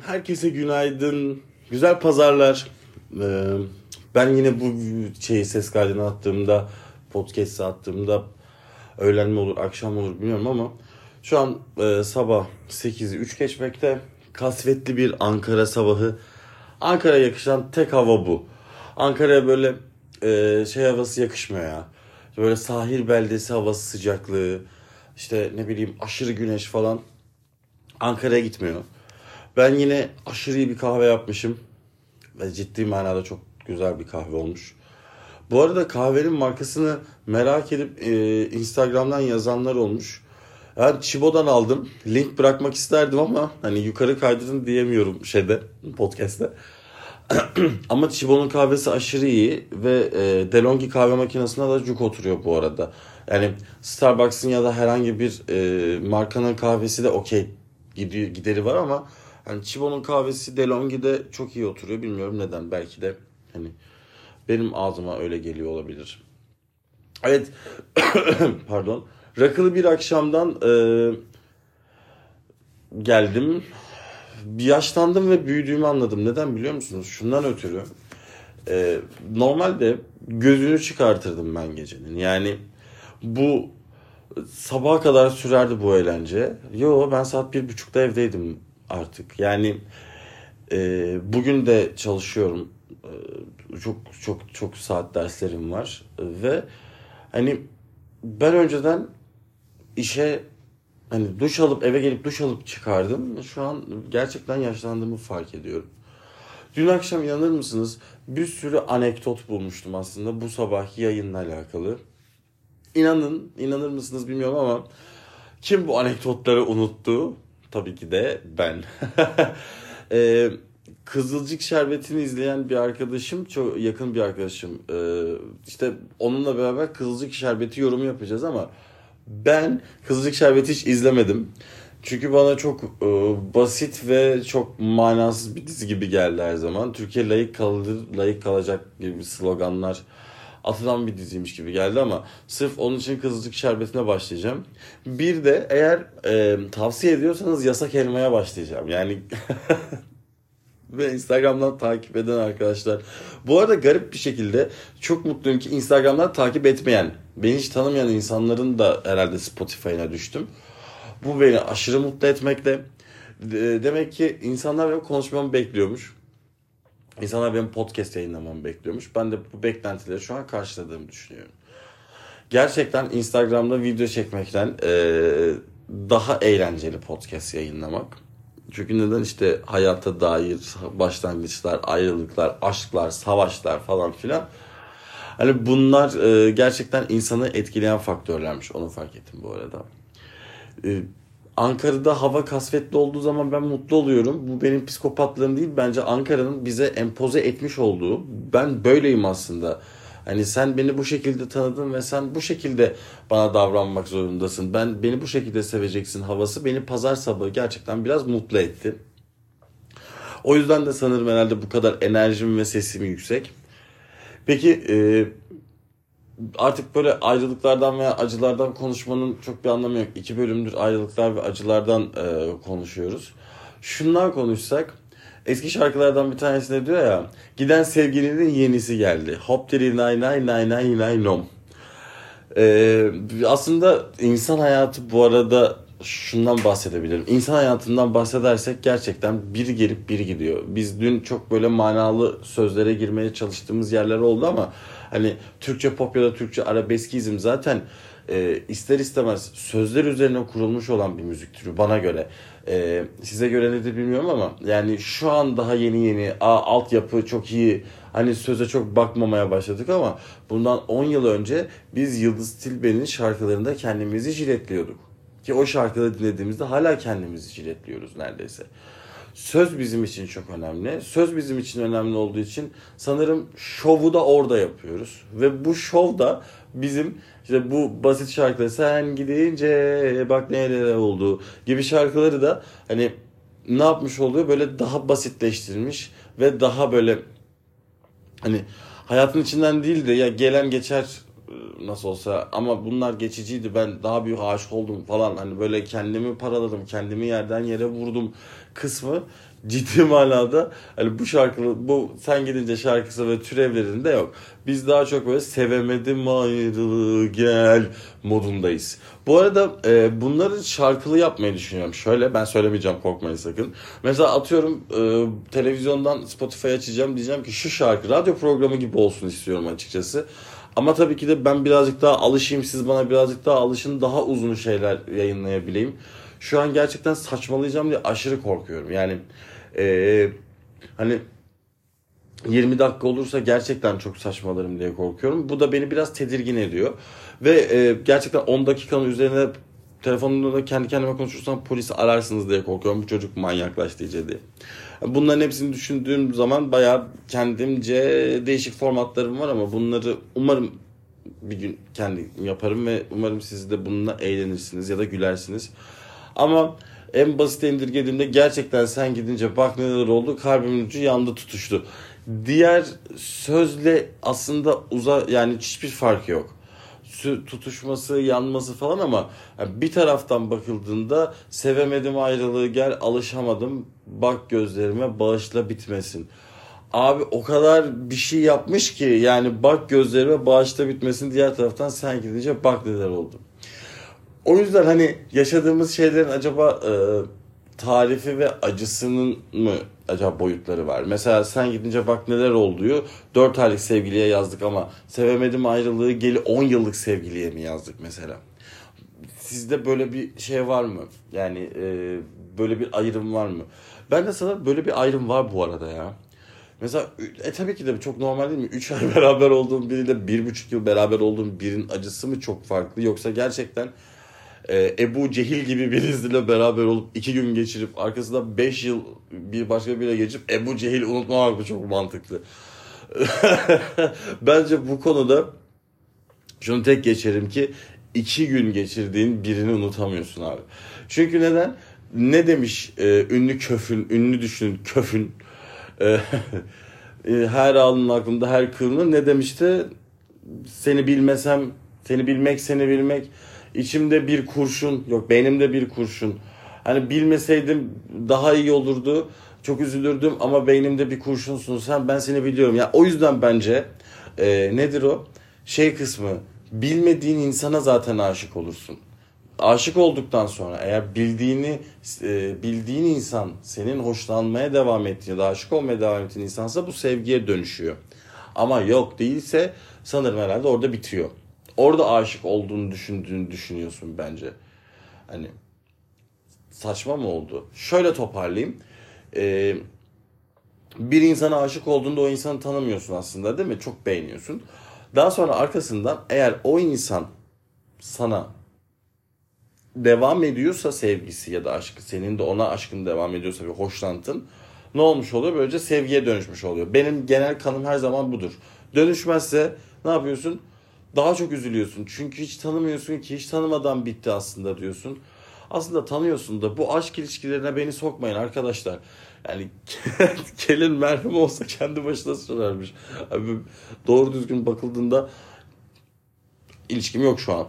Herkese günaydın. Güzel pazarlar. Ee, ben yine bu şeyi ses kaydını attığımda, podcast'ı attığımda öğlen mi olur, akşam mı olur bilmiyorum ama şu an e, sabah 8'i 3 geçmekte. Kasvetli bir Ankara sabahı. Ankara'ya yakışan tek hava bu. Ankara'ya böyle e, şey havası yakışmıyor ya. Böyle sahil beldesi havası sıcaklığı, işte ne bileyim aşırı güneş falan. Ankara'ya gitmiyor. Ben yine aşırı iyi bir kahve yapmışım. Ve ciddi manada çok güzel bir kahve olmuş. Bu arada kahvenin markasını merak edip e, Instagram'dan yazanlar olmuş. Ben Chibo'dan aldım. Link bırakmak isterdim ama hani yukarı kaydırın diyemiyorum şeyde podcast'te. ama Chibo'nun kahvesi aşırı iyi ve e, DeLonghi kahve makinesine de cuk oturuyor bu arada. Yani Starbucks'ın ya da herhangi bir e, markanın kahvesi de okey gideri var ama hani Chibo'nun kahvesi DeLonghi'de çok iyi oturuyor. Bilmiyorum neden. Belki de hani benim ağzıma öyle geliyor olabilir. Evet. Pardon. Rakılı bir akşamdan e, geldim. Bir yaşlandım ve büyüdüğümü anladım. Neden biliyor musunuz? Şundan ötürü. E, normalde gözünü çıkartırdım ben gecenin. Yani bu sabaha kadar sürerdi bu eğlence. Yo ben saat bir buçukta evdeydim artık. Yani e, bugün de çalışıyorum. E, çok çok çok saat derslerim var ve hani ben önceden işe hani duş alıp eve gelip duş alıp çıkardım. Şu an gerçekten yaşlandığımı fark ediyorum. Dün akşam inanır mısınız bir sürü anekdot bulmuştum aslında bu sabahki yayınla alakalı. İnanın, inanır mısınız bilmiyorum ama kim bu anekdotları unuttu? Tabii ki de ben. ee, Kızılcık Şerbeti'ni izleyen bir arkadaşım, çok yakın bir arkadaşım. Ee, işte onunla beraber Kızılcık Şerbeti yorumu yapacağız ama ben Kızılcık Şerbeti hiç izlemedim. Çünkü bana çok e, basit ve çok manasız bir dizi gibi geldi her zaman. Türkiye layık kalır, layık kalacak gibi sloganlar atılan bir diziymiş gibi geldi ama sırf onun için Kızılcık Şerbeti'ne başlayacağım. Bir de eğer e, tavsiye ediyorsanız Yasak Elma'ya başlayacağım. Yani ve Instagram'dan takip eden arkadaşlar. Bu arada garip bir şekilde çok mutluyum ki Instagram'dan takip etmeyen, beni hiç tanımayan insanların da herhalde Spotify'ına düştüm. Bu beni aşırı mutlu etmekte. Demek ki insanlar benim konuşmamı bekliyormuş. İnsanlar benim podcast yayınlamamı bekliyormuş. Ben de bu beklentileri şu an karşıladığımı düşünüyorum. Gerçekten Instagram'da video çekmekten e, daha eğlenceli podcast yayınlamak. Çünkü neden işte hayata dair başlangıçlar, ayrılıklar, aşklar, savaşlar falan filan. Hani bunlar e, gerçekten insanı etkileyen faktörlermiş. Onu fark ettim bu arada. E, Ankara'da hava kasvetli olduğu zaman ben mutlu oluyorum. Bu benim psikopatlığım değil. Bence Ankara'nın bize empoze etmiş olduğu. Ben böyleyim aslında. Hani sen beni bu şekilde tanıdın ve sen bu şekilde bana davranmak zorundasın. Ben beni bu şekilde seveceksin havası beni pazar sabahı gerçekten biraz mutlu etti. O yüzden de sanırım herhalde bu kadar enerjim ve sesim yüksek. Peki e, artık böyle ayrılıklardan veya acılardan konuşmanın çok bir anlamı yok. İki bölümdür ayrılıklar ve acılardan e, konuşuyoruz. Şundan konuşsak eski şarkılardan bir tanesinde diyor ya giden sevgilinin yenisi geldi. Hop diri nay nay nay nay nay nom. Ee, aslında insan hayatı bu arada şundan bahsedebilirim. İnsan hayatından bahsedersek gerçekten biri gelip biri gidiyor. Biz dün çok böyle manalı sözlere girmeye çalıştığımız yerler oldu ama hani Türkçe pop ya da Türkçe arabeskizm zaten e, ister istemez sözler üzerine kurulmuş olan bir müzik türü bana göre. E, size göre nedir bilmiyorum ama yani şu an daha yeni yeni a, altyapı çok iyi hani söze çok bakmamaya başladık ama bundan 10 yıl önce biz Yıldız Tilbe'nin şarkılarında kendimizi jiletliyorduk. Ki o şarkıları dinlediğimizde hala kendimizi jiletliyoruz neredeyse. Söz bizim için çok önemli. Söz bizim için önemli olduğu için sanırım şovu da orada yapıyoruz. Ve bu şov da bizim işte bu basit şarkıları sen gidince bak neler oldu gibi şarkıları da hani ne yapmış oluyor böyle daha basitleştirilmiş ve daha böyle hani hayatın içinden değil de ya gelen geçer nasıl olsa ama bunlar geçiciydi ben daha büyük aşık oldum falan hani böyle kendimi paraladım kendimi yerden yere vurdum kısmı ciddi manada hani bu şarkı bu sen gidince şarkısı ve türevlerinde yok. Biz daha çok böyle sevemedim ayrılığı gel modundayız. Bu arada e, bunları şarkılı yapmayı düşünüyorum. Şöyle ben söylemeyeceğim korkmayın sakın. Mesela atıyorum e, televizyondan Spotify açacağım diyeceğim ki şu şarkı radyo programı gibi olsun istiyorum açıkçası. Ama tabii ki de ben birazcık daha alışayım siz bana birazcık daha alışın daha uzun şeyler yayınlayabileyim. Şu an gerçekten saçmalayacağım diye aşırı korkuyorum. Yani ee, hani 20 dakika olursa gerçekten çok saçmalarım diye korkuyorum. Bu da beni biraz tedirgin ediyor. Ve e, gerçekten 10 dakikanın üzerine telefonumda da kendi kendime konuşursam polisi ararsınız diye korkuyorum. Bu çocuk manyaklaştı iyice diye. Bunların hepsini düşündüğüm zaman bayağı kendimce değişik formatlarım var ama bunları umarım bir gün kendim yaparım ve umarım siz de bununla eğlenirsiniz ya da gülersiniz. Ama en basit indirgediğimde gerçekten sen gidince bak neler oldu kalbimin ucu yandı tutuştu. Diğer sözle aslında uza yani hiçbir fark yok. Tutuşması, yanması falan ama bir taraftan bakıldığında sevemedim ayrılığı gel alışamadım bak gözlerime bağışla bitmesin. Abi o kadar bir şey yapmış ki yani bak gözlerime bağışla bitmesin diğer taraftan sen gidince bak neler oldu. O yüzden hani yaşadığımız şeylerin acaba e, tarifi ve acısının mı acaba boyutları var? Mesela sen gidince bak neler olduğu 4 aylık sevgiliye yazdık ama sevemedim ayrılığı geli 10 yıllık sevgiliye mi yazdık mesela? Sizde böyle bir şey var mı? Yani e, böyle bir ayrım var mı? Ben de sana böyle bir ayrım var bu arada ya. Mesela e, tabii ki de çok normal değil mi? 3 ay beraber olduğum biriyle 1,5 yıl beraber olduğum birinin acısı mı çok farklı? Yoksa gerçekten e, Ebu Cehil gibi birisiyle beraber olup iki gün geçirip arkasında beş yıl bir başka biriyle geçip Ebu Cehil unutmamak mı çok mantıklı. Bence bu konuda şunu tek geçerim ki iki gün geçirdiğin birini unutamıyorsun abi. Çünkü neden? Ne demiş e, ünlü köfün, ünlü düşün köfün e, her alın aklımda her kılını ne demişti? Seni bilmesem, seni bilmek, seni bilmek İçimde bir kurşun yok beynimde bir kurşun. Hani bilmeseydim daha iyi olurdu. Çok üzülürdüm ama beynimde bir kurşunsun sen ben seni biliyorum. Ya o yüzden bence e, nedir o? Şey kısmı bilmediğin insana zaten aşık olursun. Aşık olduktan sonra eğer bildiğini e, bildiğin insan senin hoşlanmaya devam ettiğin ya aşık olmaya devam ettiğin insansa bu sevgiye dönüşüyor. Ama yok değilse sanırım herhalde orada bitiyor orada aşık olduğunu düşündüğünü düşünüyorsun bence. Hani saçma mı oldu? Şöyle toparlayayım. Ee, bir insana aşık olduğunda o insanı tanımıyorsun aslında değil mi? Çok beğeniyorsun. Daha sonra arkasından eğer o insan sana devam ediyorsa sevgisi ya da aşkı senin de ona aşkın devam ediyorsa bir hoşlantın ne olmuş oluyor? Böylece sevgiye dönüşmüş oluyor. Benim genel kanım her zaman budur. Dönüşmezse ne yapıyorsun? Daha çok üzülüyorsun. Çünkü hiç tanımıyorsun ki hiç tanımadan bitti aslında diyorsun. Aslında tanıyorsun da bu aşk ilişkilerine beni sokmayın arkadaşlar. Yani kelin merhem olsa kendi başına sürermiş. Abi, doğru düzgün bakıldığında ilişkim yok şu an.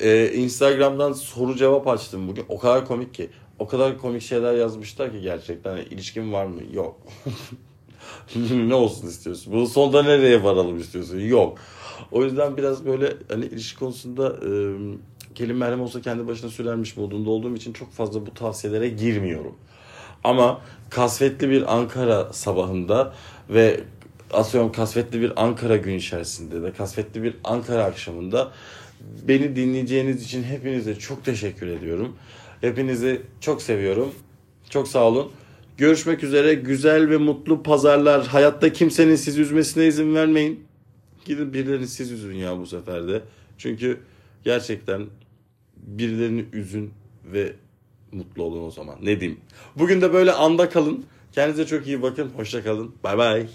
Ee, Instagram'dan soru cevap açtım bugün. O kadar komik ki. O kadar komik şeyler yazmışlar ki gerçekten. Yani ilişkim var mı? Yok. ne olsun istiyorsun? Bu sonda nereye varalım istiyorsun? Yok. O yüzden biraz böyle hani ilişki konusunda e, kelime merhem olsa kendi başına sürermiş modunda olduğum için çok fazla bu tavsiyelere girmiyorum. Ama kasvetli bir Ankara sabahında ve asıyorum kasvetli bir Ankara gün içerisinde de kasvetli bir Ankara akşamında beni dinleyeceğiniz için hepinize çok teşekkür ediyorum. Hepinizi çok seviyorum. Çok sağ olun. Görüşmek üzere. Güzel ve mutlu pazarlar. Hayatta kimsenin sizi üzmesine izin vermeyin. Gidin birilerini siz üzün ya bu sefer de. Çünkü gerçekten birilerini üzün ve mutlu olun o zaman. Ne diyeyim. Bugün de böyle anda kalın. Kendinize çok iyi bakın. Hoşça kalın. Bay bay.